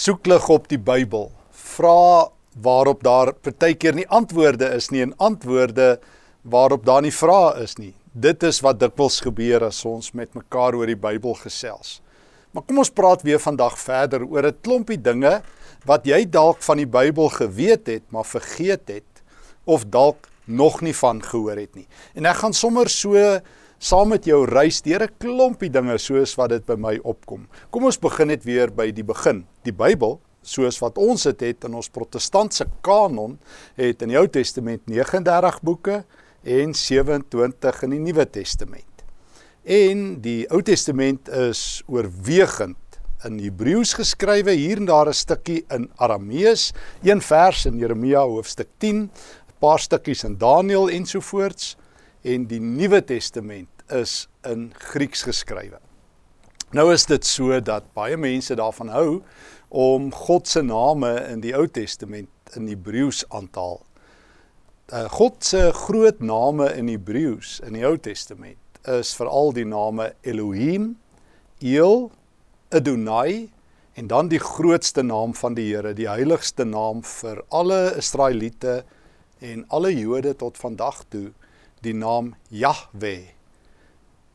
soeklig op die Bybel. Vra waarop daar partykeer nie antwoorde is nie en antwoorde waarop daar nie vrae is nie. Dit is wat dikwels gebeur as ons met mekaar oor die Bybel gesels. Maar kom ons praat weer vandag verder oor 'n klompie dinge wat jy dalk van die Bybel geweet het, maar vergeet het of dalk nog nie van gehoor het nie. En ek gaan sommer so saam met jou reis deur 'n klompie dinge soos wat dit by my opkom. Kom ons begin net weer by die begin. Die Bybel soos wat ons dit het in ons protestantse kanon het in die Ou Testament 39 boeke en 27 in die Nuwe Testament. En die Ou Testament is oorwegend in Hebreëus geskrywe, hier en daar 'n stukkie in Aramees, een vers in Jeremia hoofstuk 10, 'n paar stukkies in Daniël ensovoorts en die Nuwe Testament is in Grieks geskrywe. Nou is dit so dat baie mense daarvan hou om God se name in die Ou Testament in Hebreëus aan te haal. Uh, God se groot name in Hebreëus in die Ou Testament is veral die name Elohim, El, Adonai en dan die grootste naam van die Here, die heiligste naam vir alle Israeliete en alle Jode tot vandag toe, die naam Jahwe.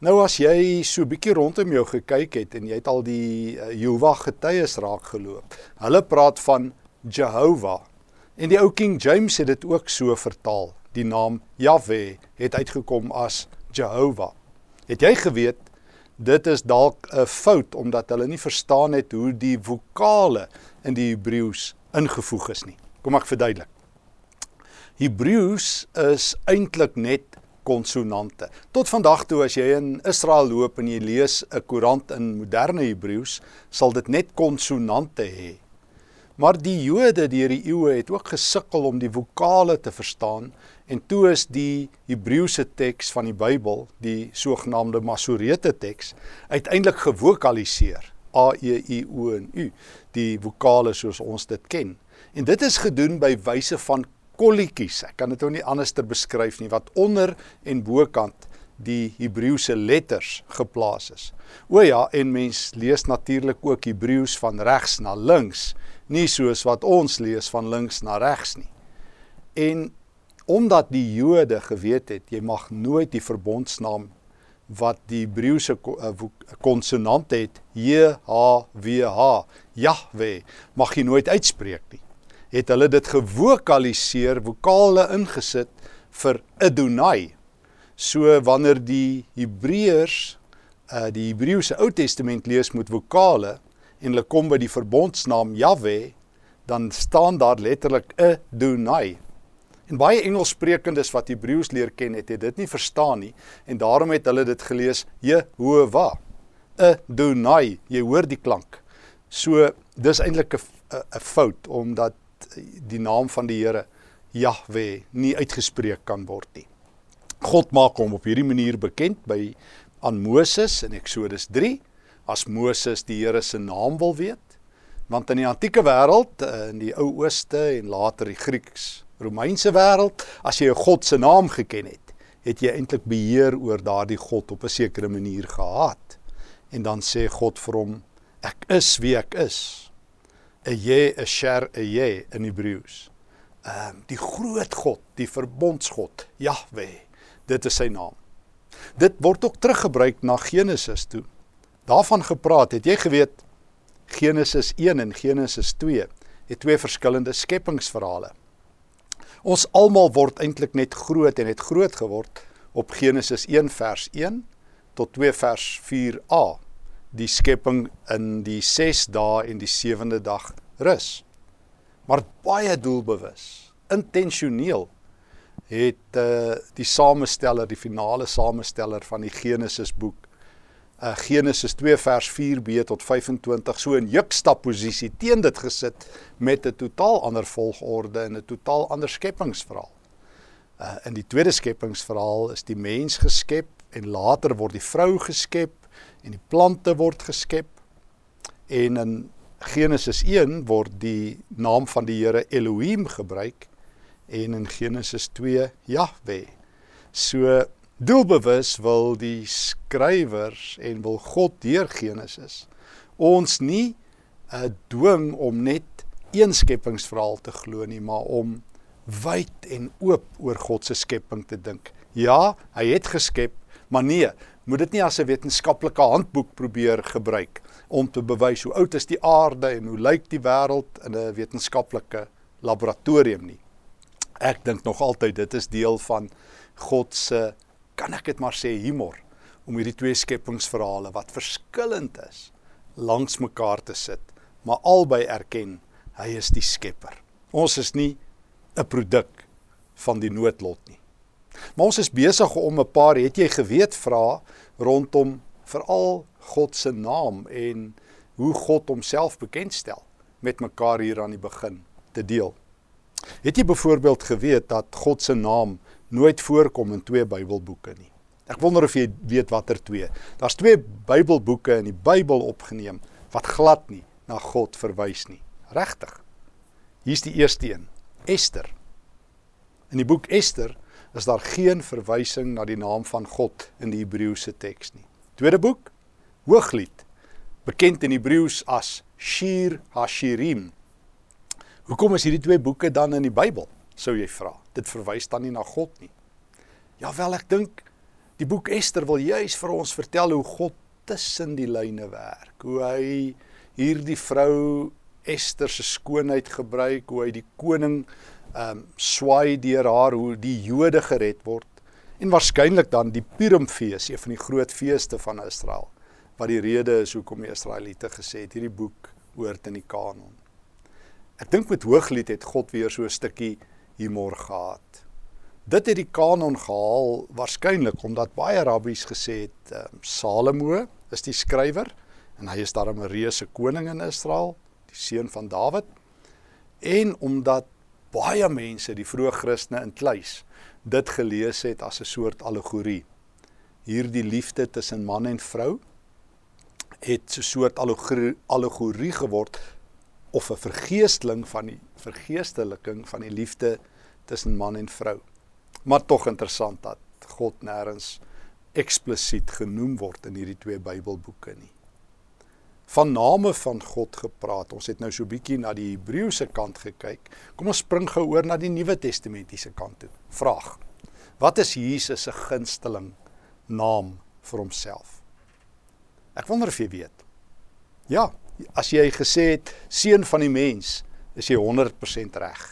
Nou as jy so 'n bietjie rondom jou gekyk het en jy het al die uh, Jehovah getuies raak geloop. Hulle praat van Jehovah. En die ou King James het dit ook so vertaal. Die naam Jahwe het uitgekom as Jehovah. Het jy geweet dit is dalk 'n fout omdat hulle nie verstaan het hoe die vokale in die Hebreëus ingevoeg is nie. Kom ek verduidelik. Hebreëus is eintlik net konsonante. Tot vandag toe as jy in Israel loop en jy lees 'n koerant in moderne Hebreëus, sal dit net konsonante hê. Maar die Jode deur die eeue het ook gesukkel om die vokale te verstaan en toe is die Hebreëse teks van die Bybel, die sogenaamde Masorete teks, uiteindelik gewokaliseer. A E I O en U, die vokale soos ons dit ken. En dit is gedoen by wyse van kolletjies. Ek kan dit nou nie anders te beskryf nie wat onder en bokant die Hebreëse letters geplaas is. O ja, en mens lees natuurlik ook Hebreëus van regs na links nie soos wat ons lees van links na regs nie. En omdat die Jode geweet het jy mag nooit die verbondsnaam wat die Hebreëse eh, konsonant het J H W H Jahwe mag jy nooit uitspreek nie. Het hulle dit gewokaliseer, vokale ingesit vir Adonai. So wanneer die Hebreërs uh die Hebreëse Ou Testament lees met vokale, en hulle kom by die verbondsnaam Jahwe, dan staan daar letterlik Adonai. En baie Engelssprekendes wat Hebreëus leer ken het, het dit nie verstaan nie en daarom het hulle dit gelees Jehovah. Adonai, jy hoor die klank. So dis eintlik 'n 'n fout omdat die naam van die Here Jahwe nie uitgespreek kan word nie. God maak hom op hierdie manier bekend by aan Moses in Eksodus as Moses die Here se naam wil weet. Want in die antieke wêreld, eh, in die ou ooste en later die Grieks Romeinse wêreld, as jy 'n God se naam geken het, het jy eintlik beheer oor daardie God op 'n sekere manier gehad. En dan sê God vir hom, ek is wie ek is. 'n Jy, 'n Sher, 'n Jy in Hebreëus. Ehm die groot God, die verbondsgod, Jahwe. Dit is sy naam. Dit word ook teruggebruik na Genesis toe daarvan gepraat, het jy geweet Genesis 1 en Genesis 2 het twee verskillende skepingsverhale. Ons almal word eintlik net groot en het groot geword op Genesis 1 vers 1 tot 2 vers 4a. Die skepping in die 6 dae en die 7de dag rus. Maar baie doelbewus, intentioneel het uh, die samesteller, die finale samesteller van die Genesis boek uh, Genesis 2 vers 4b tot 25 so in jukstap posisie teen dit gesit met 'n totaal ander volgorde en 'n totaal ander skepingsverhaal. Uh in die tweede skepingsverhaal is die mens geskep en later word die vrou geskep en die plante word geskep en in Genesis 1 word die naam van die Here Elohim gebruik en in Genesis 2 Jahwe. So Doelbewus wil die skrywers en wil God deur Genesis ons nie uh dwing om net een skepingsverhaal te glo nie, maar om wyd en oop oor God se skepping te dink. Ja, hy het geskep, maar nee, moet dit nie as 'n wetenskaplike handboek probeer gebruik om te bewys hoe oud is die aarde en hoe lyk die wêreld in 'n wetenskaplike laboratorium nie. Ek dink nog altyd dit is deel van God se kan ek dit maar sê humor om hierdie twee skepingsverhale wat verskillend is langs mekaar te sit, maar albei erken hy is die skepper. Ons is nie 'n produk van die noodlot nie. Maar ons is besig om 'n paar het jy geweet vra rondom veral God se naam en hoe God homself bekendstel met mekaar hier aan die begin te deel. Het jy byvoorbeeld geweet dat God se naam nooit voorkom in twee Bybelboeke nie? Ek wonder of jy weet watter twee. Daar's twee Bybelboeke in die Bybel opgeneem wat glad nie na God verwys nie. Regtig. Hier's die eerste een. Ester. In die boek Ester is daar geen verwysing na die naam van God in die Hebreëse teks nie. Tweede boek, Hooglied, bekend in Hebreëus as Shir HaShirim. Hoekom is hierdie twee boeke dan in die Bybel? Sou jy vra. Dit verwys dan nie na God nie. Ja wel, ek dink die boek Ester wil juis vir ons vertel hoe God tussen die lyne werk. Hoe hy hierdie vrou Ester se skoonheid gebruik, hoe hy die koning ehm um, swaai deur haar hoe die Jode gered word en waarskynlik dan die Purimfees, een van die groot feeste van Israel, wat die rede is hoekom die Israeliete gesê het hierdie boek hoort in die kanon. Ek dink met Hooglied het God weer so 'n stukkie humor gehad. Dit het die kanon gehaal waarskynlik omdat baie rabbies gesê het um, Salomo is die skrywer en hy is daarom 'n reuse koning in Israel, die seun van Dawid en omdat baie mense, die vroeë Christene in Kluis, dit gelees het as 'n soort allegorie. Hierdie liefde tussen man en vrou het so 'n soort allegorie, allegorie geword of 'n vergeesteling van die vergeesteliking van die liefde tussen man en vrou. Maar tog interessant dat God nêrens eksplisiet genoem word in hierdie twee Bybelboeke nie van name van God gepraat. Ons het nou so bietjie na die Hebreëse kant gekyk. Kom ons spring gou oor na die Nuwe Testamentiese kant toe. Vraag: Wat is Jesus se gunsteling naam vir homself? Ek wonder of jy weet. Ja, as jy gesê het seun van die mens, is jy 100% reg.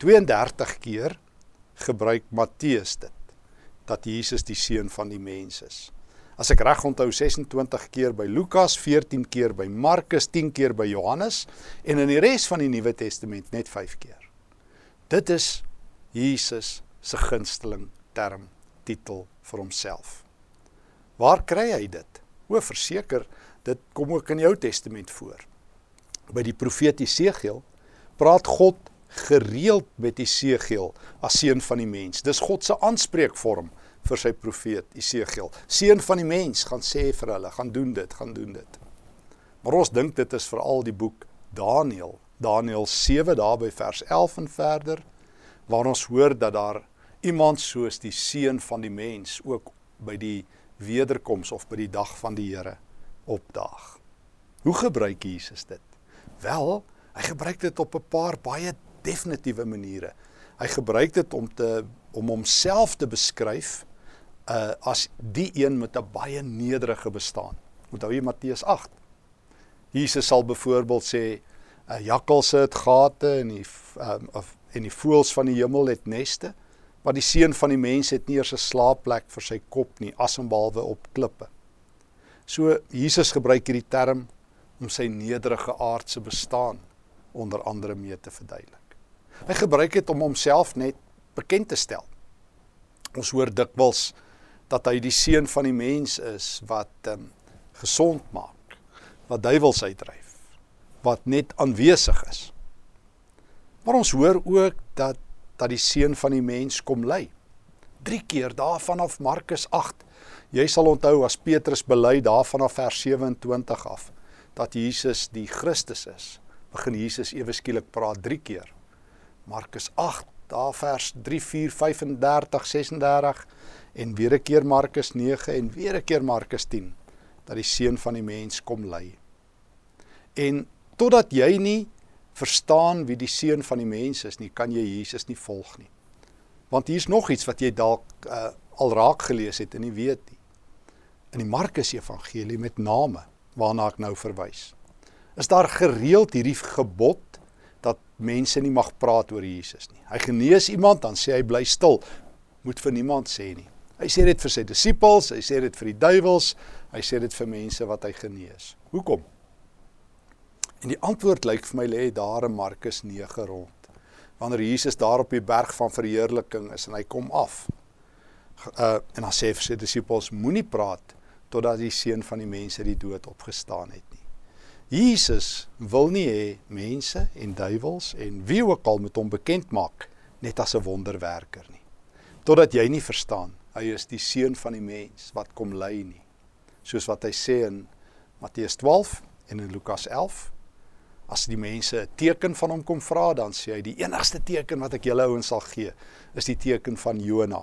32 keer gebruik Matteus dit dat Jesus die seun van die mens is as ek reg onthou 26 keer by Lukas, 14 keer by Markus, 10 keer by Johannes en in die res van die Nuwe Testament net 5 keer. Dit is Jesus se gunsteling term titel vir homself. Waar kry hy dit? O, verseker, dit kom ook in die Ou Testament voor. By die profeet Jesegiel praat God gereeld met Jesegiel as seun van die mens. Dis God se aanspreekvorm vir sy profeet Esegiel. Seun van die mens gaan sê vir hulle, gaan doen dit, gaan doen dit. Maar ons dink dit is veral die boek Daniël, Daniël 7 daar by vers 11 en verder waar ons hoor dat daar iemand soos die seun van die mens ook by die wederkoms of by die dag van die Here opdaag. Hoe gebruik Jesus dit? Wel, hy gebruik dit op 'n paar baie definitiewe maniere. Hy gebruik dit om te om homself te beskryf uh as die een met 'n baie nederige bestaan. Onthou jy Matteus 8? Jesus sal byvoorbeeld sê 'n uh, jakkalse het gate en die um, of en die voëls van die hemel het neste, maar die seun van die mens het nie eers 'n slaapplek vir sy kop nie, asembehalwe op klippe. So Jesus gebruik hierdie term om sy nederige aardse bestaan onder andere mee te verduidelik. Hy gebruik dit om homself net bekend te stel. Ons hoor dikwels dat hy die seun van die mens is wat um, gesond maak, wat duiwels uitdryf, wat net aanwesig is. Maar ons hoor ook dat dat die seun van die mens kom lei. 3 keer daarvan af Markus 8. Jy sal onthou as Petrus bely daarvan af vers 27 af dat Jesus die Christus is. Begin Jesus ewe skielik praat 3 keer. Markus 8 daar vers 3 4 35 36 en weer 'n keer Markus 9 en weer 'n keer Markus 10 dat die seun van die mens kom lei. En totdat jy nie verstaan wie die seun van die mens is nie, kan jy Jesus nie volg nie. Want hier's nog iets wat jy dalk uh, al raak gelees het en nie weet nie. In die Markus Evangelie met name waarna ek nou verwys. Is daar gereeld hierdie gebod dat mense nie mag praat oor Jesus nie. Hy genees iemand dan sê hy bly stil. Moet vir niemand sê nie. Hy sê dit vir sy disippels, hy sê dit vir die duiwels, hy sê dit vir mense wat hy genees. Hoekom? En die antwoord lyk vir my lê daar in Markus 9 rond. Wanneer Jesus daar op die berg van verheerliking is en hy kom af. Uh en dan sê hy vir sy disippels moenie praat totdat die seun van die mense die dood opgestaan het nie. Jesus wil nie hê mense en duiwels en wie ook al moet hom bekend maak net as 'n wonderwerker nie. Totdat jy nie verstaan hy is die seun van die mens wat kom lei nie. Soos wat hy sê in Matteus 12 en in Lukas 11 As die mense 'n teken van hom kom vra, dan sê hy die enigste teken wat ek julle ouens sal gee, is die teken van Jona.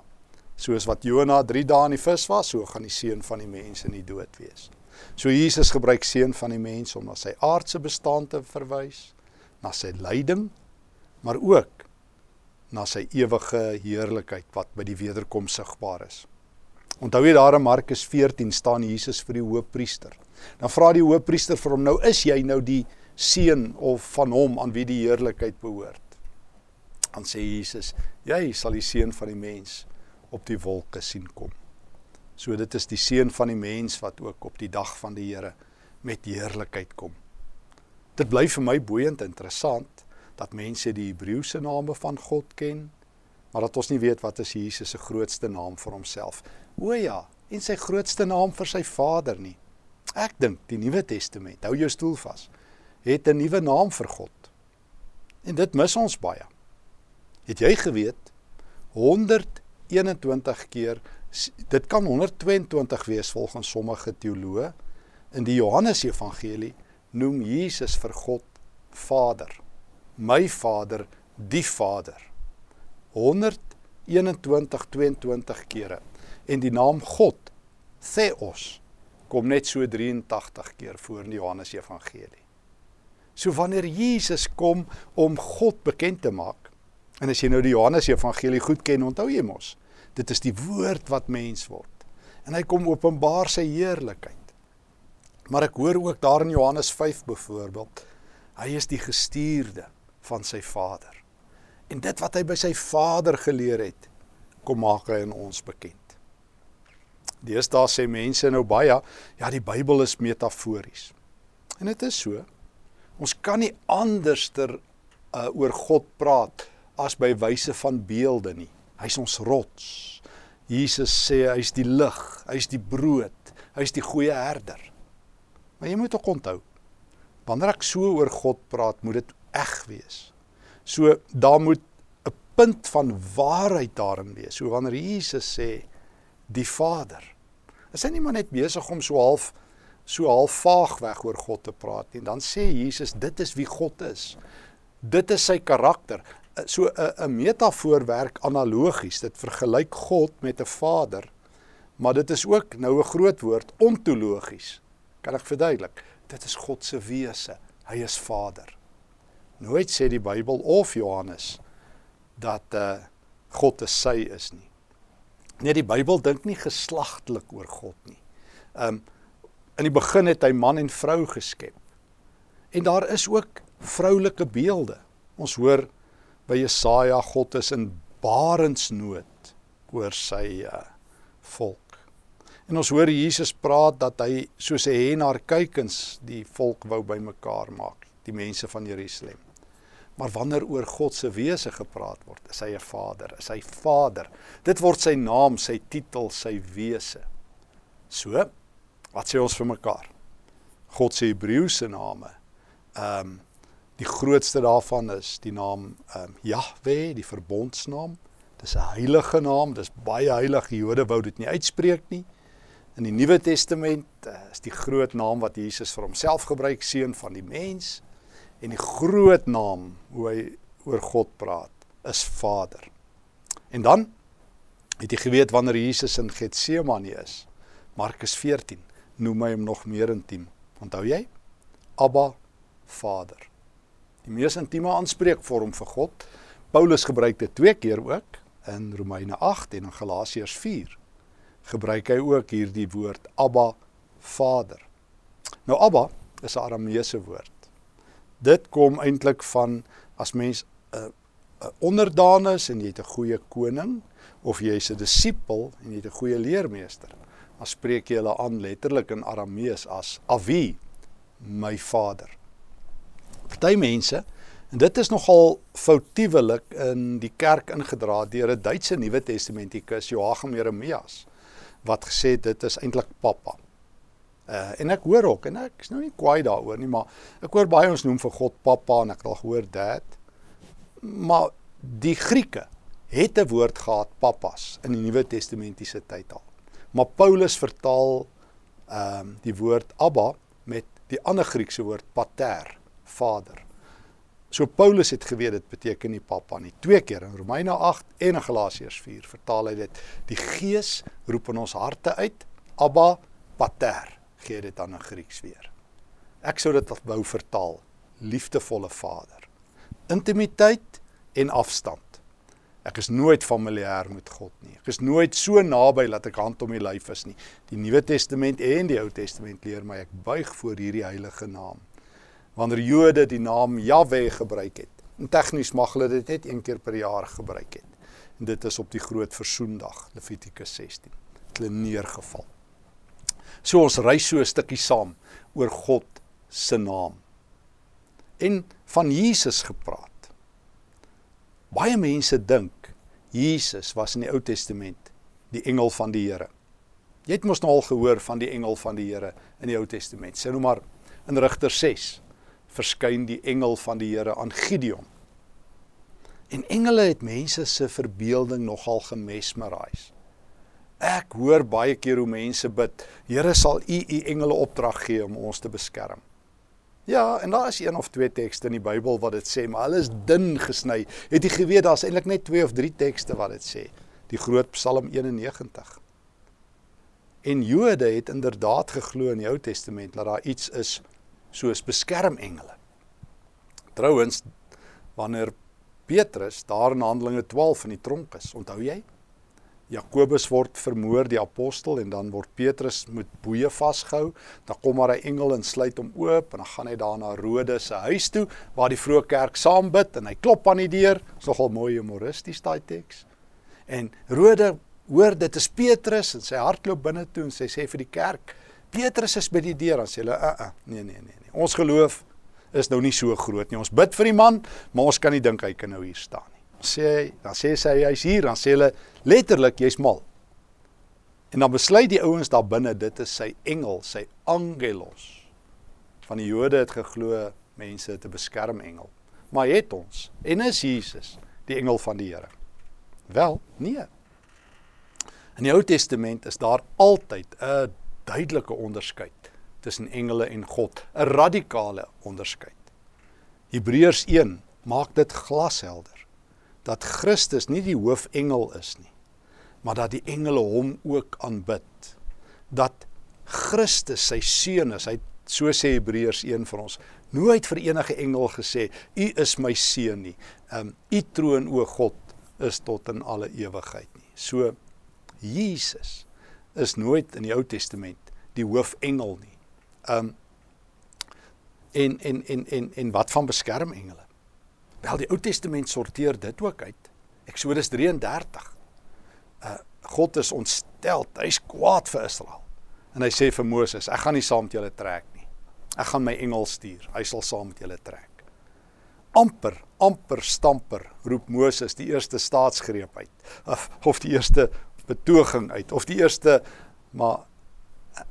Soos wat Jona 3 dae in die vis was, so gaan die seun van die mens in die dood wees. So Jesus gebruik seun van die mens om na sy aardse bestaan te verwys, na sy lyding, maar ook na sy ewige heerlikheid wat by die wederkoms sigbaar is. Onthou jy daar in Markus 14 staan Jesus vir die hoofpriester. Dan vra die hoofpriester vir hom nou is jy nou die seun of van hom aan wie die heerlikheid behoort. Dan sê Jesus, jy sal die seun van die mens op die wolke sien kom. So dit is die seun van die mens wat ook op die dag van die Here met heerlikheid kom. Dit bly vir my boeiend interessant dat mense die Hebreëse name van God ken, maar dat ons nie weet wat is Jesus se grootste naam vir homself. O ja, en sy grootste naam vir sy Vader nie. Ek dink die Nuwe Testament, hou jou stoel vas, het 'n nuwe naam vir God. En dit mis ons baie. Het jy geweet 121 keer dit kan 122 wees volgens sommige teoloë in die Johannes Evangelie noem Jesus vir God Vader my Vader, die Vader. 121 22 kere. En die naam God, Theos, kom net so 83 keer voor in die Johannes Evangelie. So wanneer Jesus kom om God bekend te maak. En as jy nou die Johannes Evangelie goed ken, onthou jy mos, dit is die woord wat mens word. En hy kom openbaar sy heerlikheid. Maar ek hoor ook daar in Johannes 5 byvoorbeeld, hy is die gestuurde van sy Vader. En dit wat hy by sy Vader geleer het, kom maak hy in ons bekend. Deesdae sê mense nou baie, ja, die Bybel is metafories. En dit is so. Ons kan nie anderster uh, oor God praat as by wyse van beelde nie. Hy's ons rots. Jesus sê hy's die lig, hy's die brood, hy's die goeie herder. Maar jy moet ook onthou, wanneer ek so oor God praat, moet dit eg wees. So daar moet 'n punt van waarheid daarin wees. So wanneer Jesus sê die Vader, is hy nie maar net besig om so half so half vaag weg oor God te praat nie. Dan sê Jesus dit is wie God is. Dit is sy karakter. So 'n 'n metafoor werk analogies. Dit vergelyk God met 'n Vader. Maar dit is ook nou 'n groot woord ontologies. Kan ek verduidelik? Dit is God se wese. Hy is Vader. Nooit sê die Bybel of Johannes dat uh God 'n sy is nie. Nee, die Bybel dink nie geslagtelik oor God nie. Um in die begin het hy man en vrou geskep. En daar is ook vroulike beelde. Ons hoor by Jesaja God is in barensnood oor sy uh volk. En ons hoor Jesus praat dat hy soos 'n hen haar kuikens die volk wou bymekaar maak, die mense van Jerusalem. Maar wanneer oor God se wese gepraat word, is hy 'n Vader, is hy Vader. Dit word sy naam, sy titel, sy wese. So, wat sê ons vir mekaar? God se Hebreëse name. Ehm um, die grootste daarvan is die naam ehm um, Jahwe, die verbondsnaam. Dis 'n heilige naam, dis baie heilig. Die Jode wou dit nie uitspreek nie. In die Nuwe Testament uh, is die groot naam wat Jesus vir homself gebruik, seun van die mens en die groot naam hoe hy oor God praat is Vader. En dan het jy geweet wanneer Jesus in Getsemane is. Markus 14 noem hy hom nog meer intiem. Onthou jy? Abba Vader. Die mees intieme aanspreekvorm vir God. Paulus gebruik dit twee keer ook in Romeine 8 en in Galasiërs 4. Gebruik hy ook hierdie woord Abba Vader. Nou Abba is 'n Arameese woord. Dit kom eintlik van as mens 'n uh, uh, onderdaan is en jy het 'n goeie koning of jy's 'n disipel en jy het 'n goeie leermeester dan spreek jy hulle aan letterlik in Aramees as Avi, my vader. Party mense en dit is nogal foutiewelik in die kerk ingedra deur 'n Duitse Nuwe Testamentikus Joachim Jeremias wat gesê dit is eintlik pappa. Uh, en ek hoor ook en ek is nou nie kwaai daaroor nie, maar ek hoor baie ons noem vir God pappa en ek het al gehoor dad. Maar die Grieke het 'n woord gehad pappas in die Nuwe Testamentiese tyd al. Maar Paulus vertaal ehm um, die woord Abba met die ander Griekse woord pater, vader. So Paulus het geweet dit beteken nie pappa nie. Twee keer in Romeine 8 en in Galasiërs 4 vertaal hy dit. Die Gees roep in ons harte uit Abba pater. Gee dit dan in Grieks weer. Ek sou dit wou vertaal liefdevolle vader. Intimiteit en afstand. Ek is nooit familier met God nie. Ek is nooit so naby dat ek hand om die lyf is nie. Die Nuwe Testament en die Ou Testament leer my ek buig voor hierdie heilige naam. Wanneer Jode die naam Jahwe gebruik het, en tegnies mag hulle dit net een keer per jaar gebruik het. En dit is op die groot versoendag, Levitikus 16. Het hulle neergeval. So ons ry so 'n stukkie saam oor God se naam. En van Jesus gepraat. Baie mense dink Jesus was in die Ou Testament die engel van die Here. Jy het mos nou al gehoor van die engel van die Here in die Ou Testament. Sê nou maar in Rigter 6 verskyn die engel van die Here aan Gideon. En engele het mense se verbeelding nogal gemesmeriseer. Ek hoor baie keer hoe mense bid, Here sal U U engele opdrag gee om ons te beskerm. Ja, en daar is een of twee tekste in die Bybel wat dit sê, maar hulle is dun gesny. Het jy geweet daar's eintlik net twee of drie tekste wat dit sê? Die groot Psalm 91. En Jode het inderdaad geglo in die Ou Testament dat daar iets is soos beskermengele. Trouwens, wanneer Petrus daar in Handelinge 12 in die tronk is, onthou jy? Jakobus word vermoor die apostel en dan word Petrus met boeye vasgehou. Dan kom maar 'n engel en sluit hom oop en dan gaan hy daar na Rode se huis toe waar die vroeë kerk saam bid en hy klop aan die deur. Dis nogal mooi humoristies daai teks. En Rode hoor dit is Petrus en sy hart loop binne toe en sy sê vir die kerk: "Petrus is by die deur." Dan sê hulle: "Uh uh, nee nee nee nee. Ons geloof is nou nie so groot nie. Ons bid vir die man, maar ons kan nie dink hy kan nou hier staan nie." Sê hy, dan sê sy hy's hier, dan sê hulle letterlik jy's mal. En dan besluit die ouens daar binne dit is sy engel, sy angelos. Van die Jode het geglo mense te beskerm engel. Maar het ons en is Jesus die engel van die Here? Wel, nee. In die Ou Testament is daar altyd 'n duidelike onderskeid tussen engele en God, 'n radikale onderskeid. Hebreërs 1 maak dit glashelder dat Christus nie die hoofengel is nie, maar dat die engele hom ook aanbid. Dat Christus sy seun is. Hy so sê Hebreërs 1 vir ons. Nooit vir enige engel gesê, "U is my seun nie." Um u troon o God is tot in alle ewigheid nie. So Jesus is nooit in die Ou Testament die hoofengel nie. Um en en en en en wat van beskermengele? Wel die Ou Testament sorteer dit ook uit. Eksodus 33. Uh God is ontstel, hy's kwaad vir Israel. En hy sê vir Moses, ek gaan nie saam met julle trek nie. Ek gaan my engel stuur. Hy sal saam met julle trek. Amper, amper stamper roep Moses die eerste staatsgreep uit. Of, of die eerste betoging uit of die eerste maar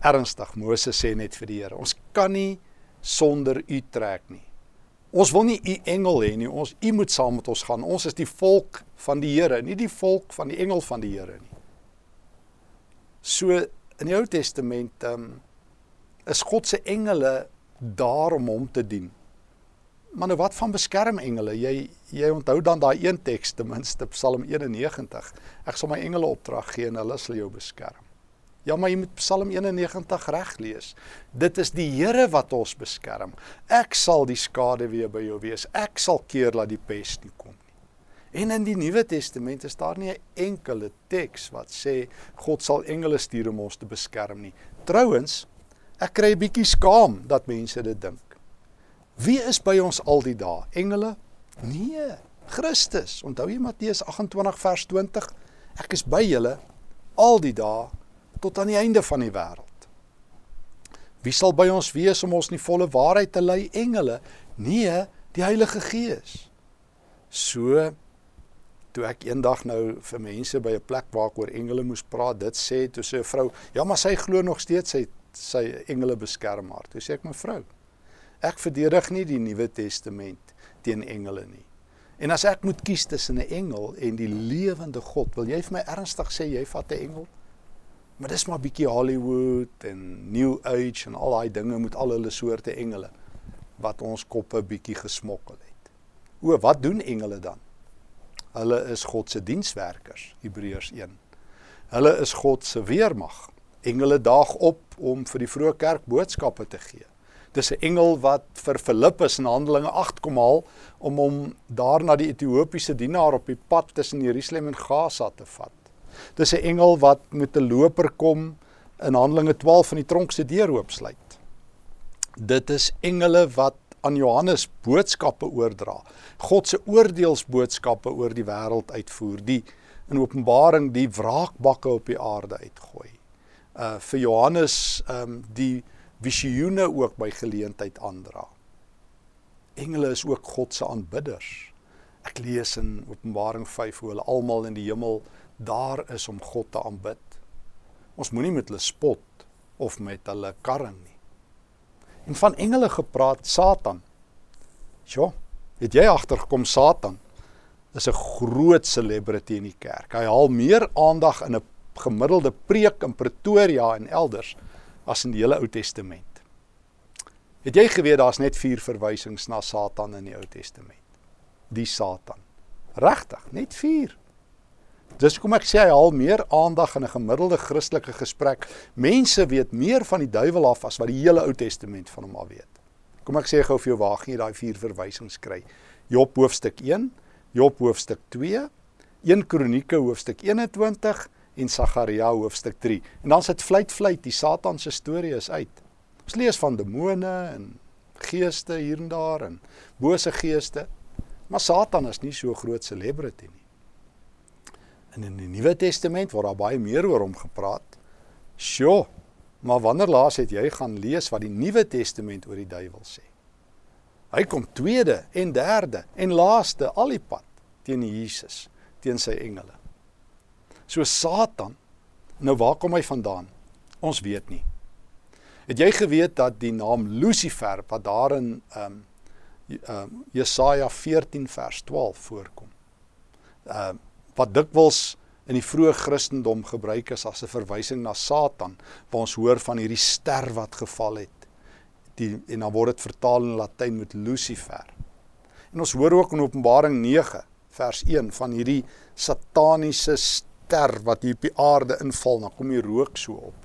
ernstig Moses sê net vir die Here, ons kan nie sonder u trek nie. Ons wil nie u engel hê nie. Ons u moet saam met ons gaan. Ons is die volk van die Here, nie die volk van die engel van die Here nie. So in die Ou Testament um, is God se engele daar om hom te dien. Maar nou wat van beskermengele? Jy jy onthou dan daai een teks ten minste Psalm 91. Ek sal my engele opdrag gee en hulle sal jou beskerm. Ja, maar jy moet Psalm 91 reg lees. Dit is die Here wat ons beskerm. Ek sal die skade weer by jou wees. Ek sal keer dat die pes nie kom nie. En in die Nuwe Testament is daar nie 'n enkele teks wat sê God sal engele stuur om ons te beskerm nie. Trouwens, ek kry 'n bietjie skaam dat mense dit dink. Wie is by ons al die dae? Engele? Nee, Christus. Onthou jy Matteus 28 vers 20? Ek is by julle al die dae tot aan die einde van die wêreld. Wie sal by ons wees om ons in die volle waarheid te lei? Engele? Nee, die Heilige Gees. So toe ek eendag nou vir mense by 'n plek waar ek oor engele moes praat, dit sê toe sê 'n vrou, "Ja, maar sy glo nog steeds sy sy engele beskerm haar." Toe sê ek, "Mevrou, ek verdedig nie die Nuwe Testament teen engele nie. En as ek moet kies tussen 'n engel en die lewende God, wil jy vir my ernstig sê jy vat 'n engel?" Maar dis maar bietjie Hollywood en New Age en al daai dinge met al hulle soorte engele wat ons koppe bietjie gesmokkel het. O, wat doen engele dan? Hulle is God se dienswerkers, Hebreërs 1. Hulle is God se weermag. Engele daag op om vir die vroeë kerk boodskappe te gee. Dis 'n engel wat vir Filippus in Handelinge 8 kom haal om hom daar na die Ethiopiese dienaar op die pad tussen Jerusalem en Gaza te vat. Dis 'n engel wat met 'n loper kom in Handelinge 12 van die tronk se deur oopsluit. Dit is engele wat aan Johannes boodskappe oordra. God se oordeelsboodskappe oor die wêreld uitvoer, die in Openbaring die wraakbakke op die aarde uitgooi. Uh vir Johannes ehm um, die visioene ook by geleentheid aandra. Engele is ook God se aanbidders. Ek lees in Openbaring 5 hoe hulle almal in die hemel daar is om God te aanbid. Ons moenie met hulle spot of met hulle karring nie. En van engele gepraat, Satan. Ja, het jy agtergekom Satan is 'n groot celebrity in die kerk. Hy haal meer aandag in 'n gemiddelde preek in Pretoria en elders as in die hele Ou Testament. Het jy geweet daar's net 4 verwysings na Satan in die Ou Testament? Die Satan. Regtig, net 4. Dis hoekom ek sê hy haal meer aandag in 'n gemiddelde Christelike gesprek. Mense weet meer van die duiwel af as wat die hele Ou Testament van hom al weet. Kom ek sê gou vir jou waar gaan jy daai vier verwysings kry? Job hoofstuk 1, Job hoofstuk 2, 1 Kronieke hoofstuk 21 en Sagaria hoofstuk 3. En dan sit fluit fluit die Satan se storie is uit. Ons lees van demone en geeste hier en daar en bose geeste. Maar Satan is nie so groot celebrity nie. En in die Nuwe Testament word daar baie meer oor hom gepraat. Sjoe, maar wanneer laas het jy gaan lees wat die Nuwe Testament oor die duiwel sê? Hy kom tweede en derde en laaste al die pad teen Jesus, teen sy engele. So Satan, nou waar kom hy vandaan? Ons weet nie. Het jy geweet dat die naam Lucifer wat daarin ehm um, um, Jesaja 14 vers 12 voorkom? Ehm um, wat dikwels in die vroeë Christendom gebruik is as 'n verwysing na Satan, waar ons hoor van hierdie ster wat geval het. Die en dan word dit vertaal in Latyn met Lucifer. En ons hoor ook in Openbaring 9 vers 1 van hierdie sataniese ster wat hier op die aarde inval, dan kom die rook so op.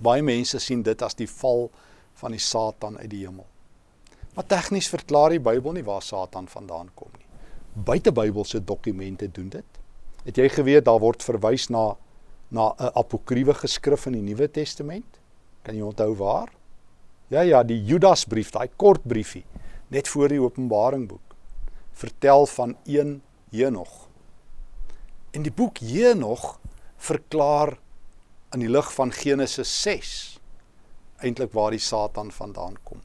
Baie mense sien dit as die val van die Satan uit die hemel. Maar tegnies verklaar die Bybel nie waar Satan vandaan kom nie buitebybelse dokumente doen dit. Het jy geweet daar word verwys na na 'n apokriewe geskrif in die Nuwe Testament? Kan jy onthou waar? Ja ja, die Judasbrief, daai kort briefie net voor die Openbaring boek vertel van een Henog. En die boek Henog verklaar in die lig van Genesis 6 eintlik waar die Satan vandaan kom.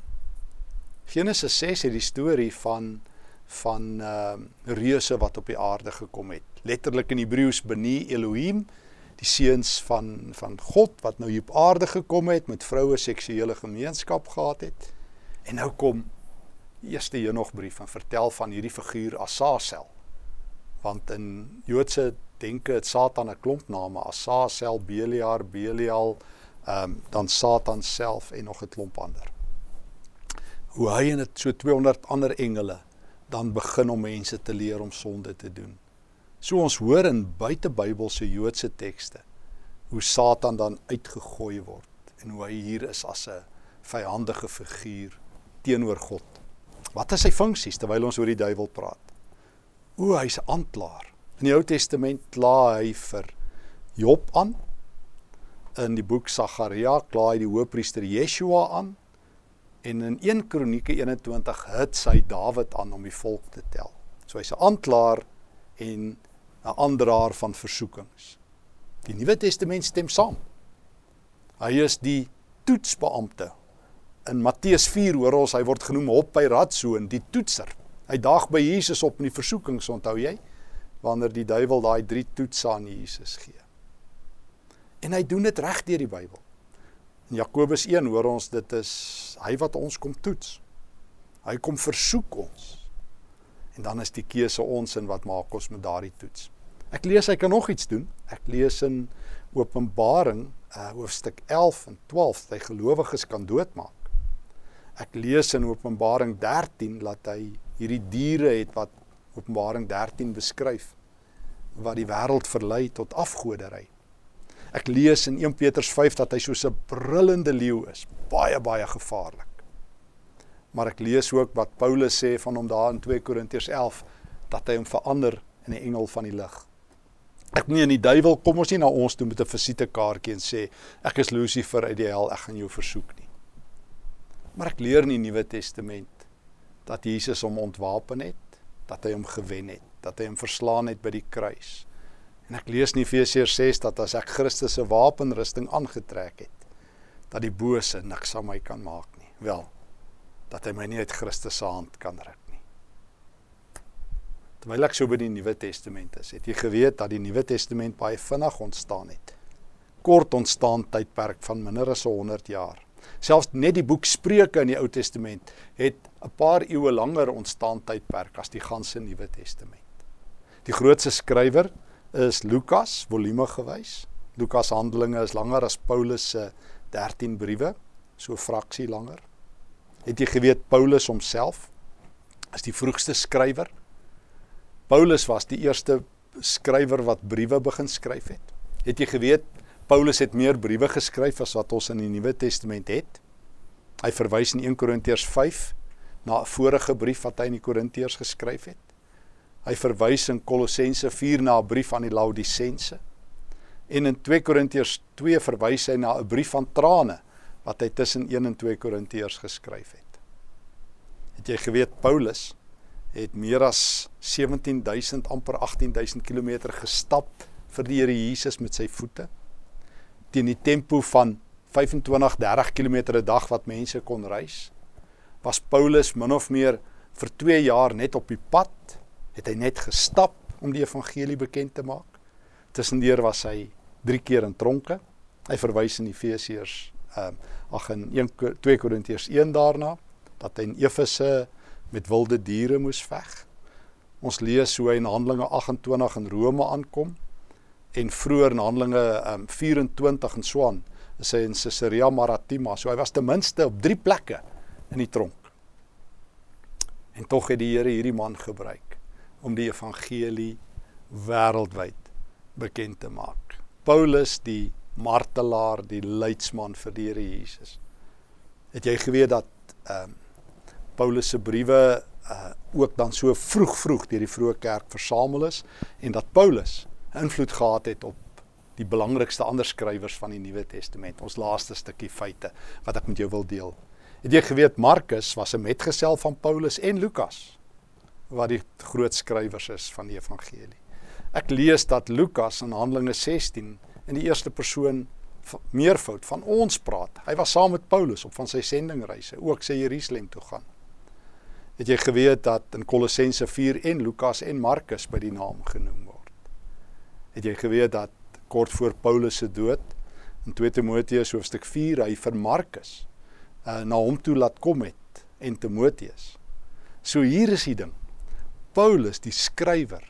Genesis 6 het die storie van van uh reuse wat op die aarde gekom het. Letterlik in Hebreëus Beni Elohim, die seuns van van God wat nou hier op aarde gekom het met vroue seksuele gemeenskap gehad het. En nou kom eerste Henog brief en vertel van hierdie figuur Asasel. Want in Joodse denke het Satan 'n klomp name, Asasel, Beliar, Belial, ehm um, dan Satan self en nog 'n klomp ander. Hoe hy en dit so 200 ander engele dan begin om mense te leer om sonde te doen. So ons hoor in buitebybelse Joodse tekste hoe Satan dan uitgegooi word en hoe hy hier is as 'n vyandige figuur teenoor God. Wat is sy funksies terwyl ons oor die duiwel praat? O, hy's 'n aanklaer. In die Ou Testament kla hy vir Job aan. In die boek Sagaria kla hy die hoofpriester Yeshua aan. En in 1 Kronieke 21 hit sy Dawid aan om die volk te tel. So hy's 'n aanklaer en 'n aandraer van versoekings. Die Nuwe Testament stem saam. Hy is die toetsbeampte. In Matteus 4 hoor ons hy word genoem op by Ratsoon, die toetser. Hy daag by Jesus op in die versoekings, onthou jy? Wanneer die duiwel daai drie toetse aan Jesus gee. En hy doen dit reg deur die Bybel. In Jakobus 1 hoor ons dit is hy wat ons kom toets. Hy kom versoek ons. En dan is die keuse ons in wat maak ons met daardie toets. Ek lees hy kan nog iets doen. Ek lees in Openbaring uh, hoofstuk 11 en 12 dat hy gelowiges kan doodmaak. Ek lees in Openbaring 13 dat hy hierdie diere het wat Openbaring 13 beskryf wat die wêreld verlei tot afgoderry. Ek lees in 1 Petrus 5 dat hy soos 'n brullende leeu is, baie baie gevaarlik. Maar ek lees ook wat Paulus sê van hom daar in 2 Korintiërs 11 dat hy hom verander in 'n engel van die lig. Ek meen die duiwel kom ons nie na ons toe met 'n visitekaartjie en sê ek is Lucifer uit die hel, ek gaan jou versoek nie. Maar ek leer in die Nuwe Testament dat Jesus hom ontwapen het, dat hy hom gewen het, dat hy hom verslaan het by die kruis En ek lees in Efesiërs 6 dat as ek Christus se wapenrusting aangetrek het, dat die bose niks aan my kan maak nie. Wel, dat hy my nie uit Christus se hand kan ruk nie. Terwyl ek so by die Nuwe Testament is, het jy geweet dat die Nuwe Testament baie vinnig ontstaan het. Kort ontstaan tydperk van minder as 100 jaar. Selfs net die boek Spreuke in die Ou Testament het 'n paar eeue langer ontstaan tydperk as die ganse Nuwe Testament. Die grootste skrywer is Lukas volume gewys. Lukas Handelinge is langer as Paulus se 13 briewe, so fraksie langer. Het jy geweet Paulus homself is die vroegste skrywer? Paulus was die eerste skrywer wat briewe begin skryf het. Het jy geweet Paulus het meer briewe geskryf as wat ons in die Nuwe Testament het? Hy verwys in 1 Korintiërs 5 na 'n vorige brief wat hy aan die Korintiërs geskryf het. Hy verwys in Kolossense 4 na 'n brief aan die Laodisense. En in 2 Korintiërs 2 verwys hy na 'n brief van trane wat hy tussen 1 en 2 Korintiërs geskryf het. Het jy geweet Paulus het meer as 17000 amper 18000 km gestap vir die Here Jesus met sy voete teen die tempo van 25 30 km 'n dag wat mense kon reis was Paulus min of meer vir 2 jaar net op die pad het hy net gestap om die evangelie bekend te maak. Tussendeur was hy 3 keer in tronke. Hy verwys in Efesiërs ehm uh, ag in 1 2 Korintiërs 1 daarna dat hy in Efese met wilde diere moes veg. Ons lees hoe hy in Handelinge 28 in Rome aankom en vroeër in Handelinge um, 24 in Swan is hy in Caesarea Maritima. So hy was ten minste op 3 plekke in die tronk. En tog het die Here hierdie man gebruik om die evangelie wêreldwyd bekend te maak. Paulus die martelaar, die leidsman vir die Here Jesus. Het jy geweet dat ehm um, Paulus se briewe uh ook dan so vroeg vroeg deur die vroeë kerk versamel is en dat Paulus invloed gehad het op die belangrikste ander skrywers van die Nuwe Testament. Ons laaste stukkie feite wat ek met jou wil deel. Het jy geweet Markus was 'n metgesel van Paulus en Lukas? Wat die groot skrywers is van die evangelie. Ek lees dat Lukas in Handelinge 16 in die eerste persoon meervoud van ons praat. Hy was saam met Paulus op van sy sendingreise, ook sy Jerusalem toe gaan. Het jy geweet dat in Kolossense 4 en Lukas en Markus by die naam genoem word? Het jy geweet dat kort voor Paulus se dood in 2 Timoteus hoofstuk 4 hy vir Markus uh, na hom toe laat kom het en Timoteus. So hier is die ding. Paulus, die skrywer,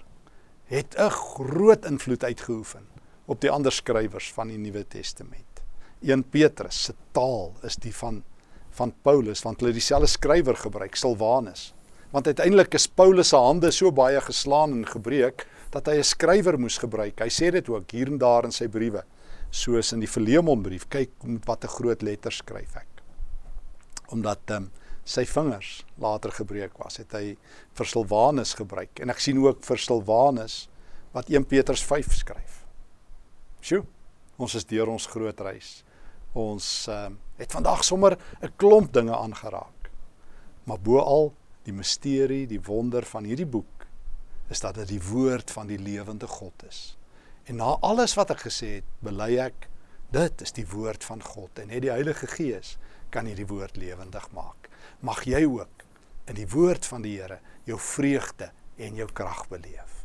het 'n groot invloed uitgeoefen op die ander skrywers van die Nuwe Testament. 1 Petrus se taal is die van van Paulus want hulle dieselfde skrywer gebruik, Silwanus. Want uiteindelik is Paulus se hande so baie geslaan en gebreek dat hy 'n skrywer moes gebruik. Hy sê dit ook hier en daar in sy briewe soos in die Filemonbrief. Kyk met watter groot letters skryf ek. Omdat ehm um, sy vingers later gebreek was, het hy vir Silwanus gebruik en ek sien ook vir Silwanus wat 1 Petrus 5 skryf. Sjoe, ons is deur ons groot reis. Ons um, het vandag sommer 'n klomp dinge aangeraak. Maar boal die misterie, die wonder van hierdie boek is dat dit die woord van die lewende God is. En na alles wat ek gesê het, bely ek dit is die woord van God en net die Heilige Gees kan hierdie woord lewendig maak. Mag jy ook in die woord van die Here jou vreugde en jou krag beleef.